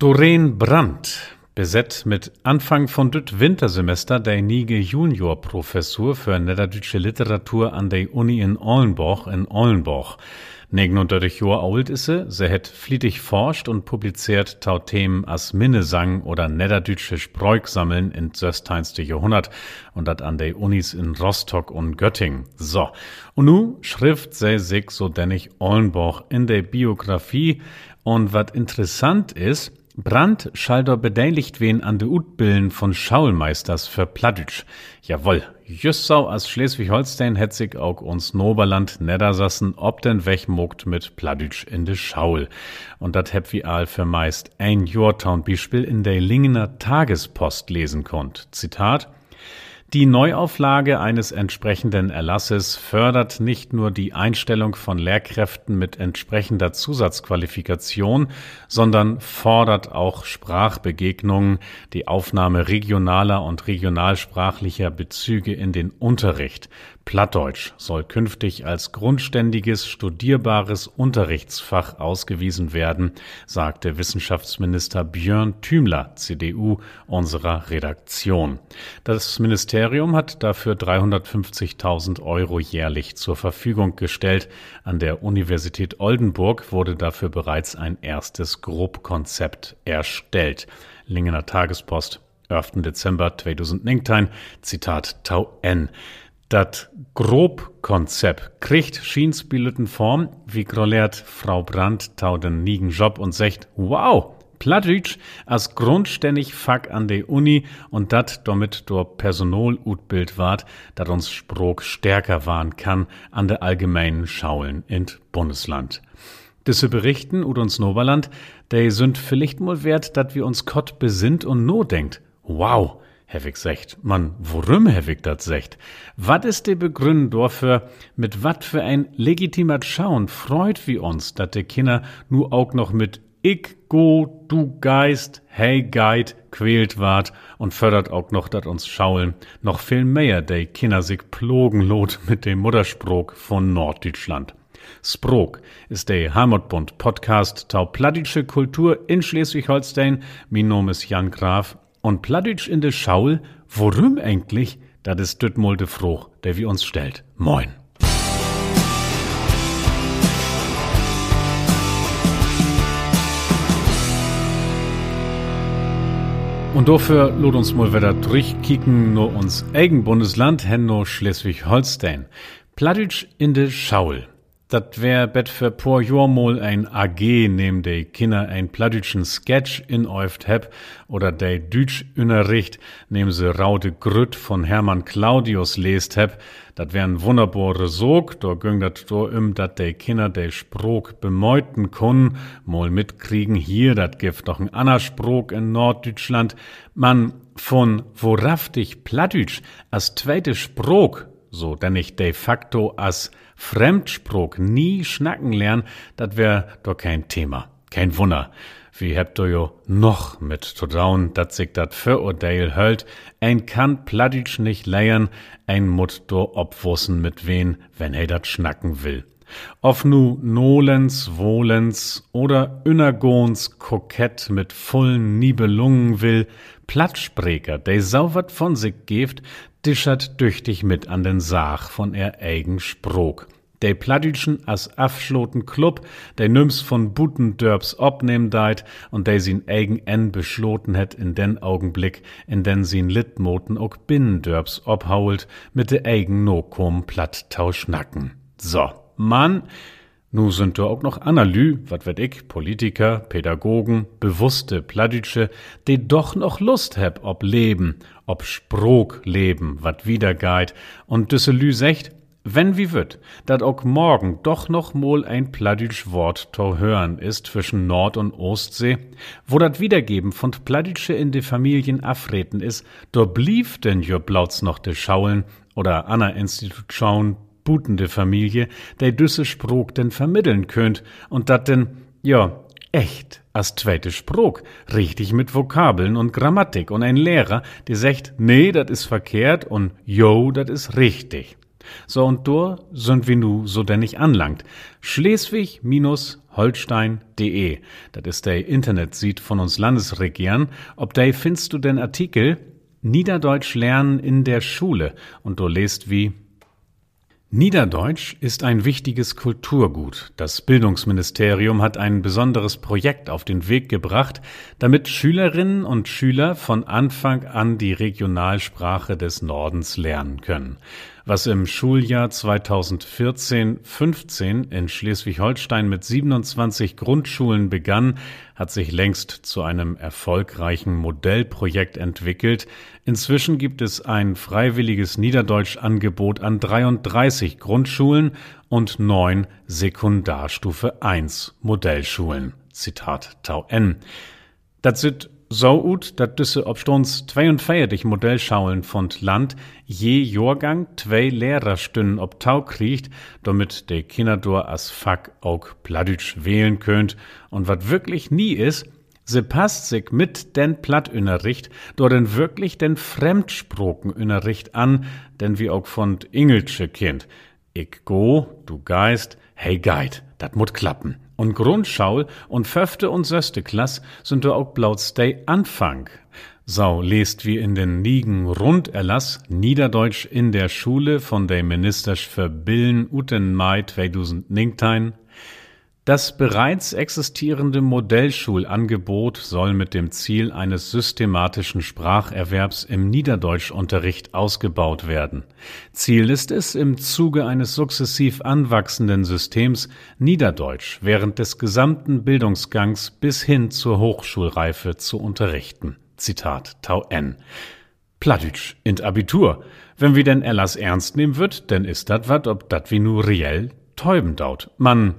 Doreen Brandt besetzt mit Anfang von düt Wintersemester der Nige Juniorprofessur für niederdeutsche Literatur an der Uni in Ollenborg in Ollenborg. 39 Jahre alt ist sie, sie hat flietig forscht und publiziert tau Themen as Minnesang oder niederdeutsche Spreuk sammeln in 16. Jahrhundert und dat an der Unis in Rostock und Göttingen. So. Und nu schrift sie sich so dennig Ollenborg in der Biografie und wat interessant ist, Brandt schalter bedeiligt wen an de Utbillen von Schaulmeisters für Plattdütsch. Jawoll, Jussau as Schleswig-Holstein sich auch uns Noberland Niedersassen ob den Wechmogt mit Plattdütsch in de Schaul. Und dat heb wie all für meist ein Jortown-Beispiel in der Lingener Tagespost lesen konnt. Zitat die Neuauflage eines entsprechenden Erlasses fördert nicht nur die Einstellung von Lehrkräften mit entsprechender Zusatzqualifikation, sondern fordert auch Sprachbegegnungen, die Aufnahme regionaler und regionalsprachlicher Bezüge in den Unterricht, Plattdeutsch soll künftig als grundständiges, studierbares Unterrichtsfach ausgewiesen werden, sagte Wissenschaftsminister Björn Thümler, CDU, unserer Redaktion. Das Ministerium hat dafür 350.000 Euro jährlich zur Verfügung gestellt. An der Universität Oldenburg wurde dafür bereits ein erstes Grobkonzept erstellt. Lingener Tagespost, 11. Dezember 2019, Zitat Tau N. Dat Grobkonzept kriegt Schienspileten Form, wie grolert Frau Brandt tau den nigen Job und sagt, wow, Plattdeutsch als grundständig Fach an der Uni und dat damit door Personal utbild ward, dat uns Sprog stärker wahren kann an der allgemeinen Schaulen in Bundesland. Disse berichten ut uns Noberland, de sind vielleicht mal wert, dat wir uns Kott besinnt und no denkt. Wow, Hevig secht. Man, worum Hevig dat secht? Wat is de Begründung dafür, mit wat für ein legitimat Schauen freut wie uns, dat de Kinder nu auch noch mit Ich go, du Geist, hey Guide quält ward und fördert auch noch, dat uns Schaulen noch viel mehr de Kinder sich plogen lot mit dem Muttersprog von Norddeutschland. Sprog ist der Heimatbund Podcast tau plattdeutsche Kultur in Schleswig-Holstein. Mein Name ist Jan Graf und Plattdeutsch in de Schaul, worum eigentlich, dat is düt mulde Fruch, der wir uns stellt. Moin. Und dafür lot uns mal wieder durchkicken, nur uns eigen Bundesland, Henno Schleswig-Holstein. Plattdeutsch in de Schaul. Dat wär bet für por Jormol ein AG nehm de Kinder ein plattdütschen Sketch in euft heb oder de Dütsch Unterricht nehm se Raude Grütt von Hermann Claudius lest heb. Dat wär'n wunderbare Sog, do güng dat do im, dat de Kinder de Sprog bemeuten kun, mol mitkriegen hier, dat gift doch ein ander Sprog in Norddeutschland. Man von woraftig Plattdütsch as zweite Sprog, so denn ich de facto as Fremdsprog nie schnacken lernen, dat wär doch kein Thema. Kein Wunder. Wie habt ihr jo noch mit zu trauen, dat sich dat Vorurteil hölt, ein kann Plattitsch nicht leiern, ein mut do obwussen mit wen, wenn er dat schnacken will. Ob nu Nolens, Wohlens oder Unergons kokett mit vollen Nibelungen will, Plattspreker, der sauwert von sich geft, dischert düchtig mit an den Sach von er eigen Sprog. Der Plattdütschen as afschloten Club, der nüms von Butendörps obnehm deit und der sin eigen en beschloten het in den Augenblick, in den sin Litmoten ook Binnendörps obhault, mit de eigen Nokom Platttau schnacken. So, Mann, nu sind da auch noch Analy, wat werd ich, Politiker, Pädagogen, bewusste Plattdütsche, die doch noch Lust heb ob Leben, ob Sprog leben, wat wiedergeit, und Düsselü secht, wenn wie wird, dat auch morgen doch noch mal ein plattdütsch Wort to hören ist zwischen Nord- und Ostsee, wo dat Wiedergeben von Plattdütsche in de Familien afreten is, do blieb denn jo blauts noch de Schaulen oder Anna Institution butende Familie, der düsse Sprog denn vermitteln könnt und dat denn, ja, echt as zweite Sprog, richtig mit Vokabeln und Grammatik und ein Lehrer, der sagt, nee, dat is verkehrt und jo, dat is richtig. So und do sind wir nu so denn nicht anlangt. Schleswig-Holstein schleswig-holstein.de. Das ist der Internetseite von uns Landesregieren. Ob da findest du den Artikel Niederdeutsch lernen in der Schule und du lest wie Niederdeutsch ist ein wichtiges Kulturgut. Das Bildungsministerium hat ein besonderes Projekt auf den Weg gebracht, damit Schülerinnen und Schüler von Anfang an die Regionalsprache des Nordens lernen können. Was im Schuljahr 2014-15 in Schleswig-Holstein mit 27 Grundschulen begann, hat sich längst zu einem erfolgreichen Modellprojekt entwickelt. Inzwischen gibt es ein freiwilliges Niederdeutschangebot an 33 Grundschulen und neun Sekundarstufe 1 Modellschulen. Zitat Tau N. Das sind so ut, dat düsse ob stons 42 Modellschaulen von Land je Jahrgang zwei Lehrerstünden ob Tau kriegt, damit de Kinderdor as Fack auch Plattdeutsch wählen könnt und wat wirklich nie is, se passt sich mit den Plattunterricht, dort denn wirklich den Fremdsprokenunterricht an, denn wie auch von Ingelsche Kind. Ich go, du Geist, hey Geid, dat mut klappen. Und Grundschaul und Föfte und Söste Klass sind da auch Blautstei Anfang. Sau lest wie in den Nigen Runderlass Niederdeutsch in der Schule von der Ministersch für Billen uten Mai 2019 das bereits existierende Modellschulangebot soll mit dem Ziel eines systematischen Spracherwerbs im Niederdeutschunterricht ausgebaut werden. Ziel ist es, im Zuge eines sukzessiv anwachsenden Systems Niederdeutsch während des gesamten Bildungsgangs bis hin zur Hochschulreife zu unterrichten. Zitat Tau N. Plattdeutsch in Abitur. Wenn wir denn Erlass ernst nehmen wird, denn ist dat wat, ob dat wie nu reell täuben daut. Man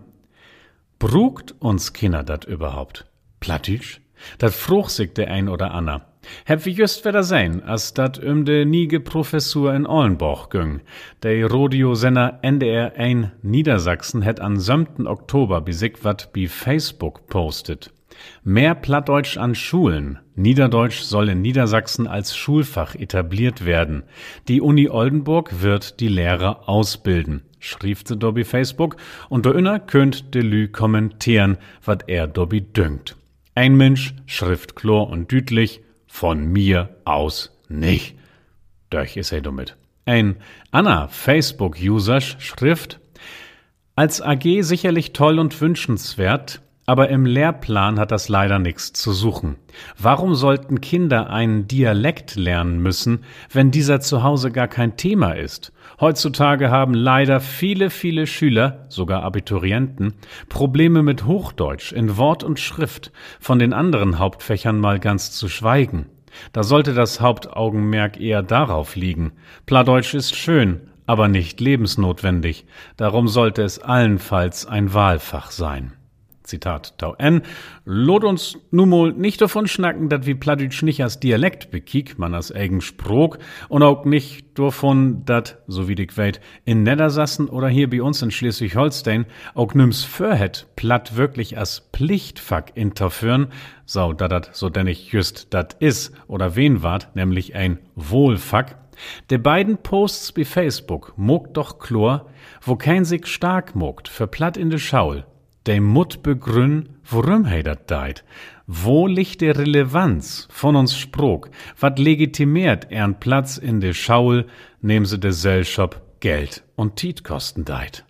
Brugt uns Kinder dat überhaupt? Plattdeutsch? Dat fruch sich der ein oder anna. Heb wie just wieder sein, as dat um de niege Professur in Ollenborg güng. Der Radiosender NDR 1 Niedersachsen het an 7. Oktober bisig wat bi Facebook postet. Mehr Plattdeutsch an Schulen. Niederdeutsch soll in Niedersachsen als Schulfach etabliert werden. Die Uni Oldenburg wird die Lehrer ausbilden schrieb sie Dobby Facebook, und da inner könnt de Lü kommentieren, wat er Dobby dünkt. Ein Mensch, schrift chlor und dütlich, von mir aus nicht. Durch is er damit. Ein Anna Facebook-User schrift, als AG sicherlich toll und wünschenswert, aber im Lehrplan hat das leider nichts zu suchen. Warum sollten Kinder einen Dialekt lernen müssen, wenn dieser zu Hause gar kein Thema ist? Heutzutage haben leider viele, viele Schüler, sogar Abiturienten, Probleme mit Hochdeutsch in Wort und Schrift, von den anderen Hauptfächern mal ganz zu schweigen. Da sollte das Hauptaugenmerk eher darauf liegen. Plattdeutsch ist schön, aber nicht lebensnotwendig. Darum sollte es allenfalls ein Wahlfach sein. Zitat Tau N, lot uns nun mal nicht davon schnacken, dat wie Plattdeutsch nicht als Dialekt bekiek, man als eigen Sprog, und auch nicht davon, dat, so wie dick weit, in Niedersassen oder hier bei uns in Schleswig-Holstein auch nims förhet, Platt wirklich als Pflichtfach interführen, so da dat so denn ich just dat is oder wen wart, nämlich ein Wohlfach, de beiden Posts bei Facebook mogt doch chlor, wo kein sich stark mogt, für Platt in de Schaul, de mut begrünn, worum he dat deit. Wo liegt die Relevanz von uns Sprog? Wat legitimiert ern Platz in de Schaul, nehm se de Gesellschaft Geld und Tietkosten deit?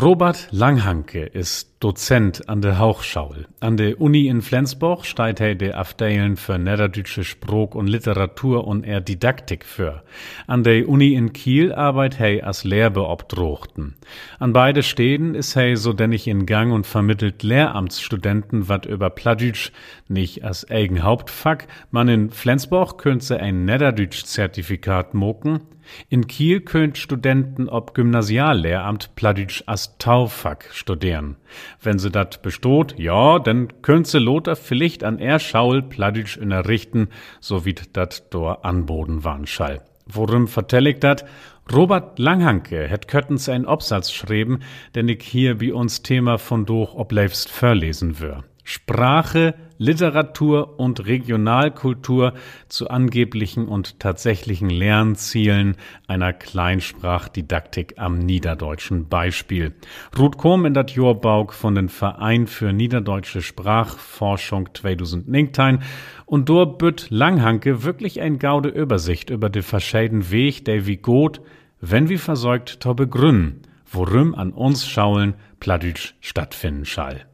Robert Langhanke ist Dozent an der Hauchschaul. An der Uni in Flensburg steigt er der Afdeilen für Niederdeutsche Sprog und Literatur und er Didaktik für. An der Uni in Kiel arbeitet er als Lehrbeobdrochten. An beide Städten ist er so denn ich in Gang und vermittelt Lehramtsstudenten wat über Plattdeutsch nicht als eigen Hauptfach. Man in Flensburg könnte ein Niederdeutsch-Zertifikat moken. In Kiel könnt Studenten ob Gymnasiallehramt Plattdeutsch as Taufak studieren. Wenn se dat bestot, ja, dann könnt se Lothar vielleicht an er Schaul Plattdeutsch unterrichten, so wie dat dor anboden waren schall. Worum vertell ich dat? Robert Langhanke het köttens ein Obsatz schreiben, den ich hier wie uns Thema von doch obleifst verlesen wür. Sprache Literatur und Regionalkultur zu angeblichen und tatsächlichen Lernzielen einer Kleinsprachdidaktik am niederdeutschen Beispiel. Ruth Kohm in dat Jorbauk von den Verein für niederdeutsche Sprachforschung 2019 und dort bütt Langhanke wirklich ein gaude Übersicht über de verschiedenen Weg, der wie gut, wenn wie versorgt, to begründen, worum an uns schaulen Pladütsch stattfinden schall.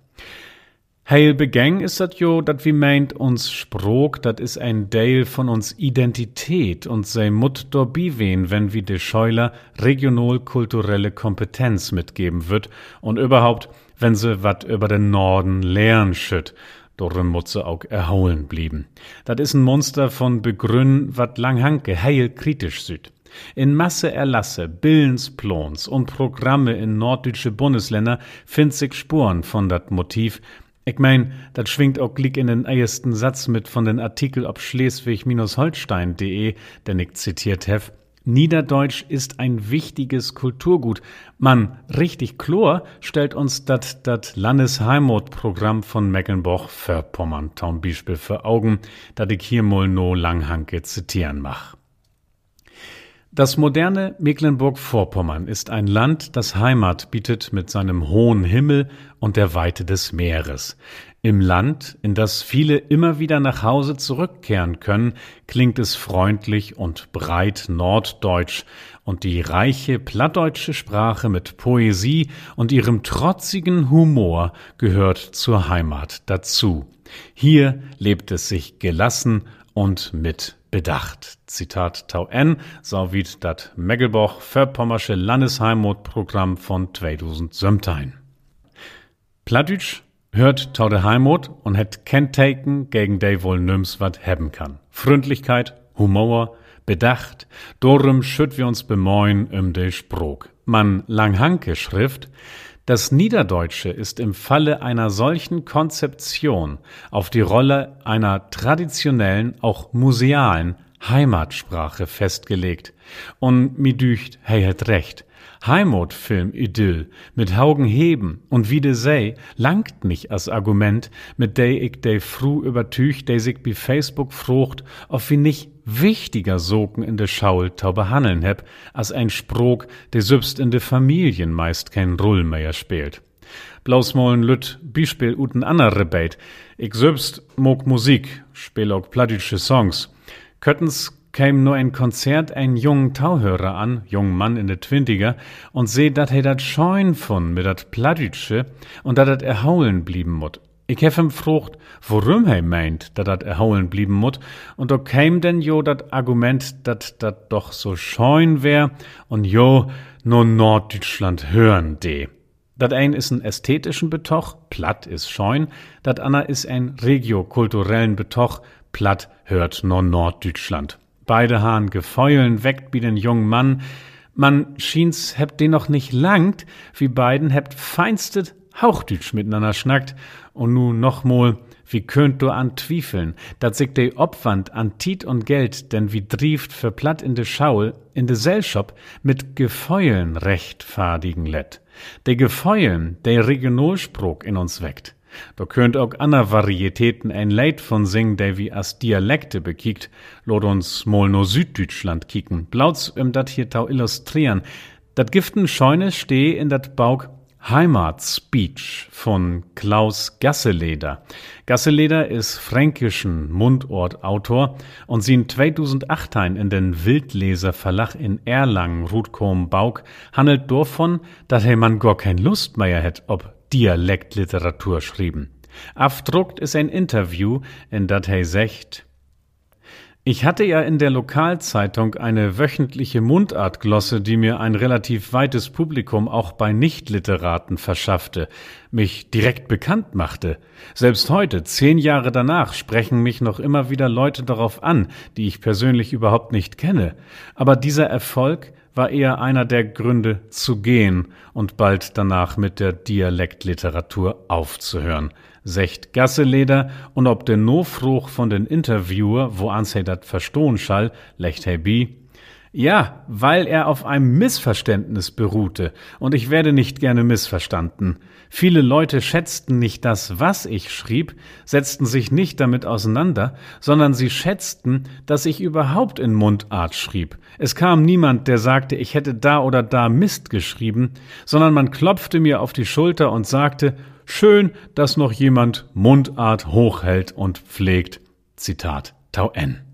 Heil begäng ist dat jo, dat wie meint uns Sprog, dat is ein Teil von uns Identität und sei Mut dor biwen, wenn wie de Scheuler regional-kulturelle Kompetenz mitgeben wird und überhaupt, wenn se wat über den Norden lernen schütt, dorin muss se auch erholen blieben. Dat is ein Monster von Begrünn, wat Langhanke heil kritisch süd. In Masse Erlasse, Billensplons und Programme in norddeutsche Bundesländer find sich Spuren von dat Motiv, ich mein, das schwingt auch glick in den ersten Satz mit von den Artikel ob Schleswig-Holstein.de, den ich zitiert hef. Niederdeutsch ist ein wichtiges Kulturgut. Man, richtig chlor stellt uns dat dat Landesheimatprogramm von Mecklenburg-Vorpommern zum Beispiel für Augen, dat ich hier mal no Langhanke zitieren mach. Das moderne Mecklenburg-Vorpommern ist ein Land, das Heimat bietet mit seinem hohen Himmel und der Weite des Meeres. Im Land, in das viele immer wieder nach Hause zurückkehren können, klingt es freundlich und breit norddeutsch und die reiche plattdeutsche Sprache mit Poesie und ihrem trotzigen Humor gehört zur Heimat dazu. Hier lebt es sich gelassen und mit Bedacht. Zitat Tau N, so dat Meggelboch Verpommersche Landesheimatprogramm von 2017. Plattdütsch hört Tau de Heimat und het Kenntaken gegen de wohl nüms wat hebben kann. Freundlichkeit, Humor, Bedacht, dorum schütt wir uns bemoin um de Sprog. Man Langhanke Schrift, das Niederdeutsche ist im Falle einer solchen Konzeption auf die Rolle einer traditionellen, auch musealen Heimatsprache festgelegt. Und mi dücht, hey het recht. Heimatfilm Idyll mit Haugen Heben und wie de sei langt nicht als Argument, mit de ich de fru übertüch, de sich bi Facebook frucht, auf wie nicht wichtiger Soken in de Schaul tau behandeln heb, als ein Sprog, de sübst in de Familien meist kein Rull mehr spielt. Blaus mollen Lütt, Beispiel uten andere Beit. Ich sübst mog Musik, spiel auch plattdeutsche Songs. Köttens käm nur ein Konzert ein jungen Tauhörer an, jungen Mann in de Twintiger, und seh, dat he dat scheun von mit dat Plattdütsche und dat dat erhaulen blieben mut. Ich hef ihm frucht, worum he meint, dat dat erhaulen blieben mut, und da käm denn jo dat Argument, dat dat doch so scheun wär, und jo, no Norddeutschland hören de. Dat ein is ein ästhetischen Betoch, platt is scheun, dat anna is ein regiokulturellen Betoch, platt hört no Norddeutschland. Beide Hahn gefeulen weckt wie den jungen Mann. Man schien's hebt den noch nicht langt, wie beiden hebt feinstet Hauchdütsch miteinander schnackt. Und nu nochmol, wie könnt du an Twiefeln, dat sich de Obwand an Tiet und Geld, denn wie drieft für platt in de Schaul, in de Sellshop, mit Gefeulen rechtfadigen let. De Gefeulen, de Regionalspruch in uns weckt. Da könnt auch ander Varietäten ein Leid von singen, der wie as Dialekte bekiekt, lod uns mol no Süddeutschland kicken, blauts im dat hier tau illustrieren. Dat giften Scheune steh in dat Bauk Heimatspeech von Klaus Gasseleder. Gasseleder ist fränkischen Mundortautor und sie in 2008 in den Wildleser Verlag in Erlangen, Rutkom Bauk, handelt davon, dass er man gar kein Lust mehr hätt, ob Dialektliteratur schrieben. Afdruckt ist ein Interview, in dat er secht, ich hatte ja in der Lokalzeitung eine wöchentliche Mundartglosse, die mir ein relativ weites Publikum auch bei Nichtliteraten verschaffte, mich direkt bekannt machte. Selbst heute, zehn Jahre danach, sprechen mich noch immer wieder Leute darauf an, die ich persönlich überhaupt nicht kenne. Aber dieser Erfolg war eher einer der Gründe zu gehen und bald danach mit der Dialektliteratur aufzuhören secht Gasseleder und ob de no fruch von den Interviewer, wo ans he dat verstohn schall, lecht he bi. Ja, weil er auf einem Missverständnis beruhte, und ich werde nicht gerne missverstanden. Viele Leute schätzten nicht das, was ich schrieb, setzten sich nicht damit auseinander, sondern sie schätzten, dass ich überhaupt in Mundart schrieb. Es kam niemand, der sagte, ich hätte da oder da Mist geschrieben, sondern man klopfte mir auf die Schulter und sagte, schön, dass noch jemand Mundart hochhält und pflegt. Zitat Tau N.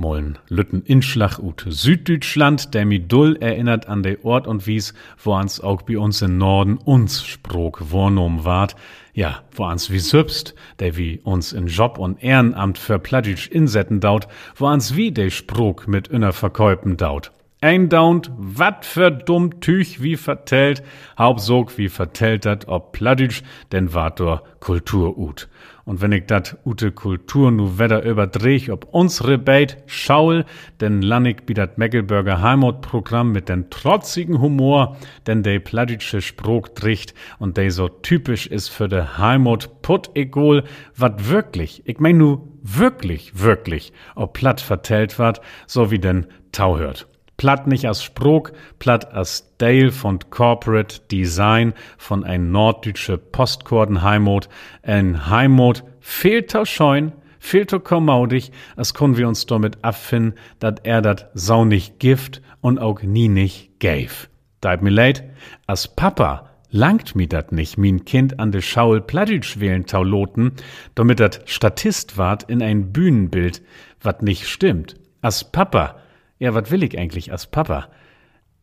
Mollen Lütten Inschlach ut Süddeutschland, der mi dull erinnert an de Ort und Wies, wo ans auch bei uns in Norden uns Sprog wornom ward, ja, wo ans wie sübst, der wie uns in Job und Ehrenamt für Pladitsch insetten daut, wo ans wie de Sprog mit inner Verkäupen daut. Eindaunt, wat für dumm Tüch wie vertellt, Hauptsog wie vertellt dat ob Pladitsch, denn wart dor Kultur ut. Und wenn ich dat ute Kultur nu wedder überdreh, ob unsere Beit schaul, denn lannig bi dat Meckelberger Heimatprogramm mit den trotzigen Humor, denn de Pladitsche Sprog dricht und de so typisch is für de Heimat put egol, wat wirklich, ich mein nu wirklich, wirklich, ob platt vertellt wat, so wie denn Tau hört. Platt nicht als Sprog, platt als Dale von Corporate Design von ein norddeutsche Postkordenheimot, ein Heimot fehlt scheun, fehlt kommaudig, als können wir uns damit abfinden, dat er dat sau nicht gift und auch nie nicht gäf. Deit mir leid, als Papa langt mi dat nicht, min Kind an de Schaul Plattitsch wählen tauloten, damit dat Statist ward in ein Bühnenbild, wat nicht stimmt. Als Papa ja, was will ich eigentlich als Papa?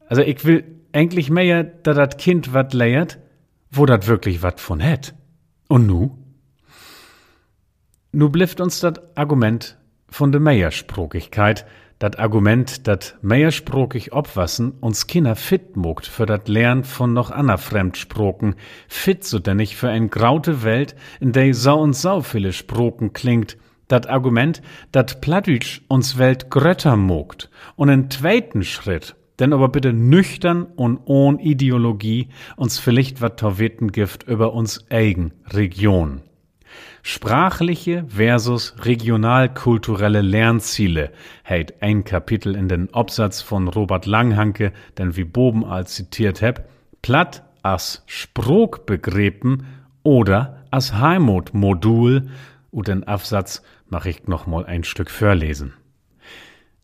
Also ich will eigentlich mehr, da dat Kind wat leiert, wo dat wirklich wat von hätt. Und nu? Nu blifft uns dat Argument von de Meiersprokigkeit, dat Argument, dat meiersprokig obwassen uns Kinder fit mogt für dat Lernen von noch aner Fremdsproken, fit so denn ich für ein graute Welt, in der sau und sau viele Sproken klingt, dat Argument, dat Plattdeutsch uns Welt grötter mogt und en zweiten Schritt, denn aber bitte nüchtern und ohn Ideologie uns vielleicht wat Torweten gift über uns eigen Region. Sprachliche versus regionalkulturelle Lernziele hält ein Kapitel in den Obsatz von Robert Langhanke, denn wie Boben als zitiert heb, platt as Sprogbegreben oder as Heimatmodul und den Absatz mache ich noch mal ein Stück vorlesen.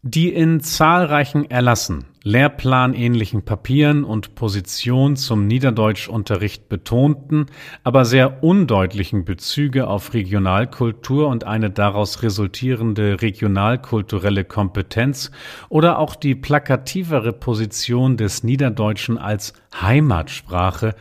Die in zahlreichen Erlassen, lehrplanähnlichen Papieren und Positionen zum Niederdeutschunterricht betonten, aber sehr undeutlichen Bezüge auf Regionalkultur und eine daraus resultierende regionalkulturelle Kompetenz oder auch die plakativere Position des Niederdeutschen als Heimatsprache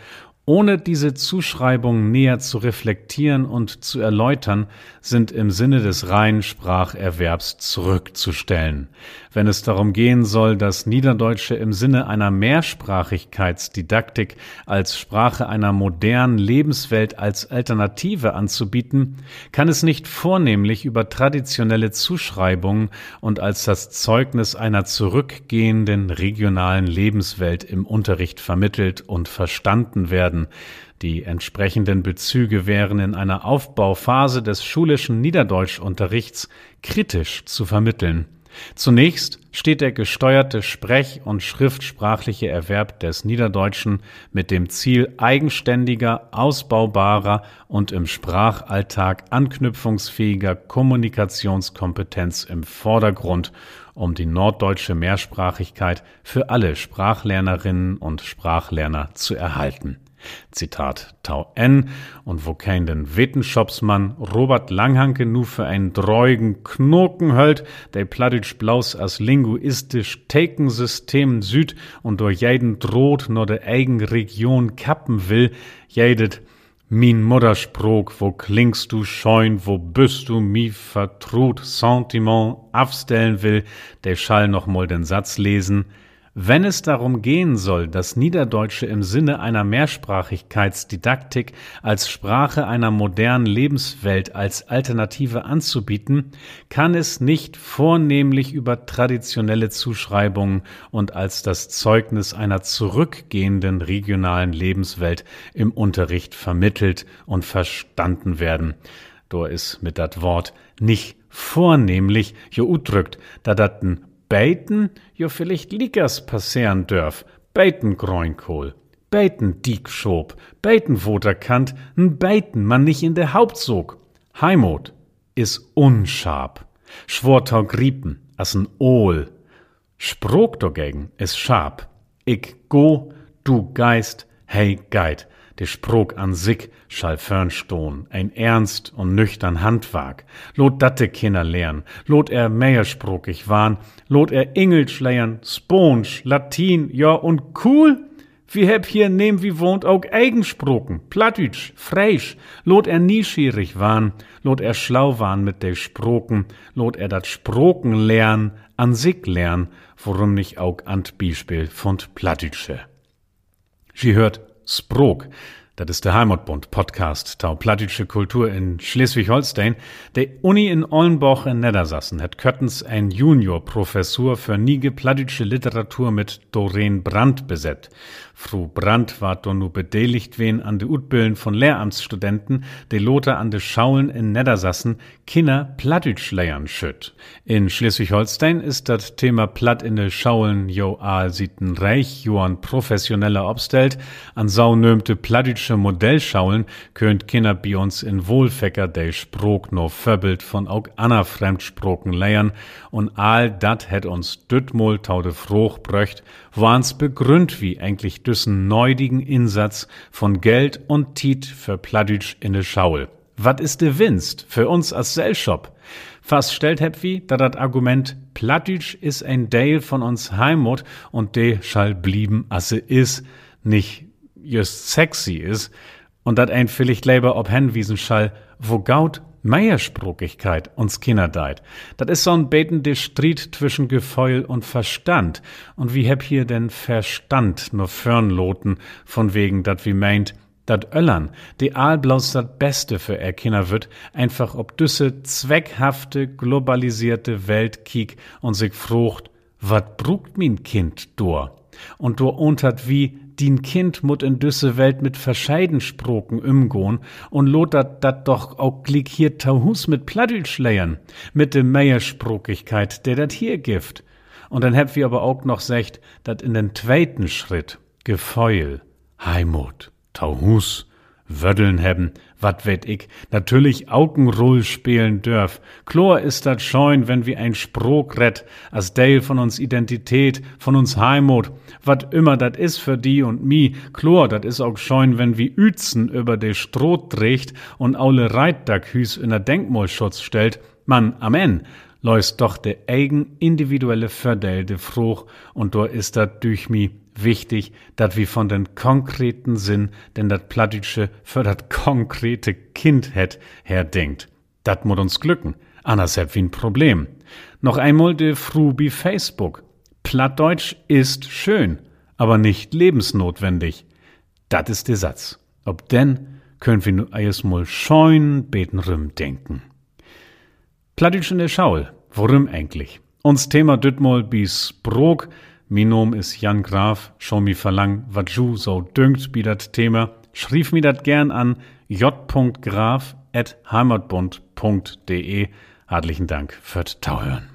ohne diese Zuschreibung näher zu reflektieren und zu erläutern, sind im Sinne des reinen Spracherwerbs zurückzustellen. Wenn es darum gehen soll, das Niederdeutsche im Sinne einer Mehrsprachigkeitsdidaktik als Sprache einer modernen Lebenswelt als Alternative anzubieten, kann es nicht vornehmlich über traditionelle Zuschreibungen und als das Zeugnis einer zurückgehenden regionalen Lebenswelt im Unterricht vermittelt und verstanden werden werden. Die entsprechenden Bezüge wären in einer Aufbauphase des schulischen Niederdeutschunterrichts kritisch zu vermitteln. Zunächst steht der gesteuerte Sprech- und schriftsprachliche Erwerb des Niederdeutschen mit dem Ziel eigenständiger, ausbaubarer und im Sprachalltag anknüpfungsfähiger Kommunikationskompetenz im Vordergrund, um die norddeutsche Mehrsprachigkeit für alle Sprachlernerinnen und Sprachlerner zu erhalten. Zitat Tau N. Und wo kein den Wetenschopsmann Robert Langhanke nu für einen dreugen Knurken hölt, der plattitsch blaus als linguistisch Tekensystem Süd und durch jeden droht nur der eigen Region kappen will, jedet Min Muttersprog, wo klingst du scheun, wo bist du mi vertrut, Sentiment abstellen will, der schall noch mal den Satz lesen, wenn es darum gehen soll, das Niederdeutsche im Sinne einer Mehrsprachigkeitsdidaktik als Sprache einer modernen Lebenswelt als Alternative anzubieten, kann es nicht vornehmlich über traditionelle Zuschreibungen und als das Zeugnis einer zurückgehenden regionalen Lebenswelt im Unterricht vermittelt und verstanden werden. Da ist mit dat Wort nicht vornehmlich jo udrückt, da dat beiten, jo vielleicht Likas passieren dörf, beiten Grünkohl, beiten Diekschob, beiten Woterkant, n beiten man nicht in der Hauptsog. Heimot is unscharp, schwortau griepen, as n Ohl. Sprog dagegen is scharp. Ich go, du Geist, hey Geid. Der Sprog an sich schall fernstohn, ein ernst und nüchtern Handwerk. Lot datte Kinder lernen, lot er meiersprogig waren, lot er Englisch lernen, Sponge, Latin, ja und cool. Wie heb hier nehm wie wohnt auch Eigensproken, Plattdeutsch, Freisch, lot er nieschierig waren, lot er schlau waren mit de Sproken, lot er dat Sproken lernen, an sich lernen, worum nicht auch ant Beispiel von Plattdeutsche. Sie hört Sprog. Das ist der Heimatbund Podcast tau plattische Kultur in Schleswig-Holstein. Der Uni in Ollenbach in Niedersassen hat Köttens ein Juniorprofessur für niege plattische Literatur mit Doreen Brandt besetzt. Fru Brandt war do nu bedeligt wen an de Utbillen von Lehramtsstudenten, de Lothar an de Schaulen in Niedersassen Kinder Plattdeutsch leiern schütt. In Schleswig-Holstein ist das Thema Platt in de Schaulen jo aal sieten reich joan professioneller obstellt, an sau nömte plattdeutsche Modellschaulen könnt Kinder bi uns in Wohlfäcker de Sprog no föbbelt von aug Anna Fremdsproken leiern und all dat het uns düttmol taude froch bröcht, woans begründ wie eigentlich düssen neudigen Insatz von Geld und Tiet für Plattdeutsch in de Schaul. Wat is de Winst für uns als Sellshop? Fast stellt heb wie, da dat Argument Plattdeutsch is ein Dale von uns Heimat und de schall blieben, asse is, nicht just sexy is, und dat ein vielleicht lieber ob Henwiesen schall, wo gaut Meiersprogigkeit uns Kinder deit. Dat is so'n betende Streit zwischen Gefeul und Verstand. Und wie heb hier denn Verstand nur Fernloten, von wegen dat wie meint, dat Öllern, die allblaus dat Beste für er Kinder wird, einfach ob düsse zweckhafte, globalisierte Welt kiek und sich frucht, wat brugt min Kind dor? Und dor untert wie, din Kind mut in düsse Welt mit Verscheidensproken umgehen und lotert dat doch auch glick hier Tauhus mit Plattdeutschleiern, mit de Meiersprokigkeit, der dat hier gift. Und dann heb wir aber auch noch secht, dat in den zweiten Schritt Gefeul, Heimut, Tauhus, Wöddeln hebben, wat weet ich, natürlich Augenroll spielen dörf. Chlor ist dat scheun, wenn wie ein Sprog rett, as Dale von uns Identität, von uns Heimut, wat immer dat is für die und mi. Chlor, dat is auch scheun, wenn wie Üzen über de Stroh trägt und aule Reitdaghüs in der Denkmalschutz stellt. Man, amen läust doch de eigen individuelle Verdel de Fruch und do ist dat durch mi wichtig, dat wie von den konkreten Sinn, denn dat Plattdütsche für dat konkrete Kind het herdenkt. Dat mut uns glücken, anders heb wie ein Problem. Noch einmal de Frubi Facebook. Plattdeutsch ist schön, aber nicht lebensnotwendig. Dat ist der Satz. Ob denn, können wir nur erstmal scheun beten rüm denken. Plattdeutsch in der Schaul, worum eigentlich? Uns Thema Dütmol bis Brog, Minom is Jan Graf, schau mi verlang, wat ju so dünkt bi dat Thema. Schrief mi dat gern an j.graf at heimatbund.de. Herzlichen Dank fürs Tauhören.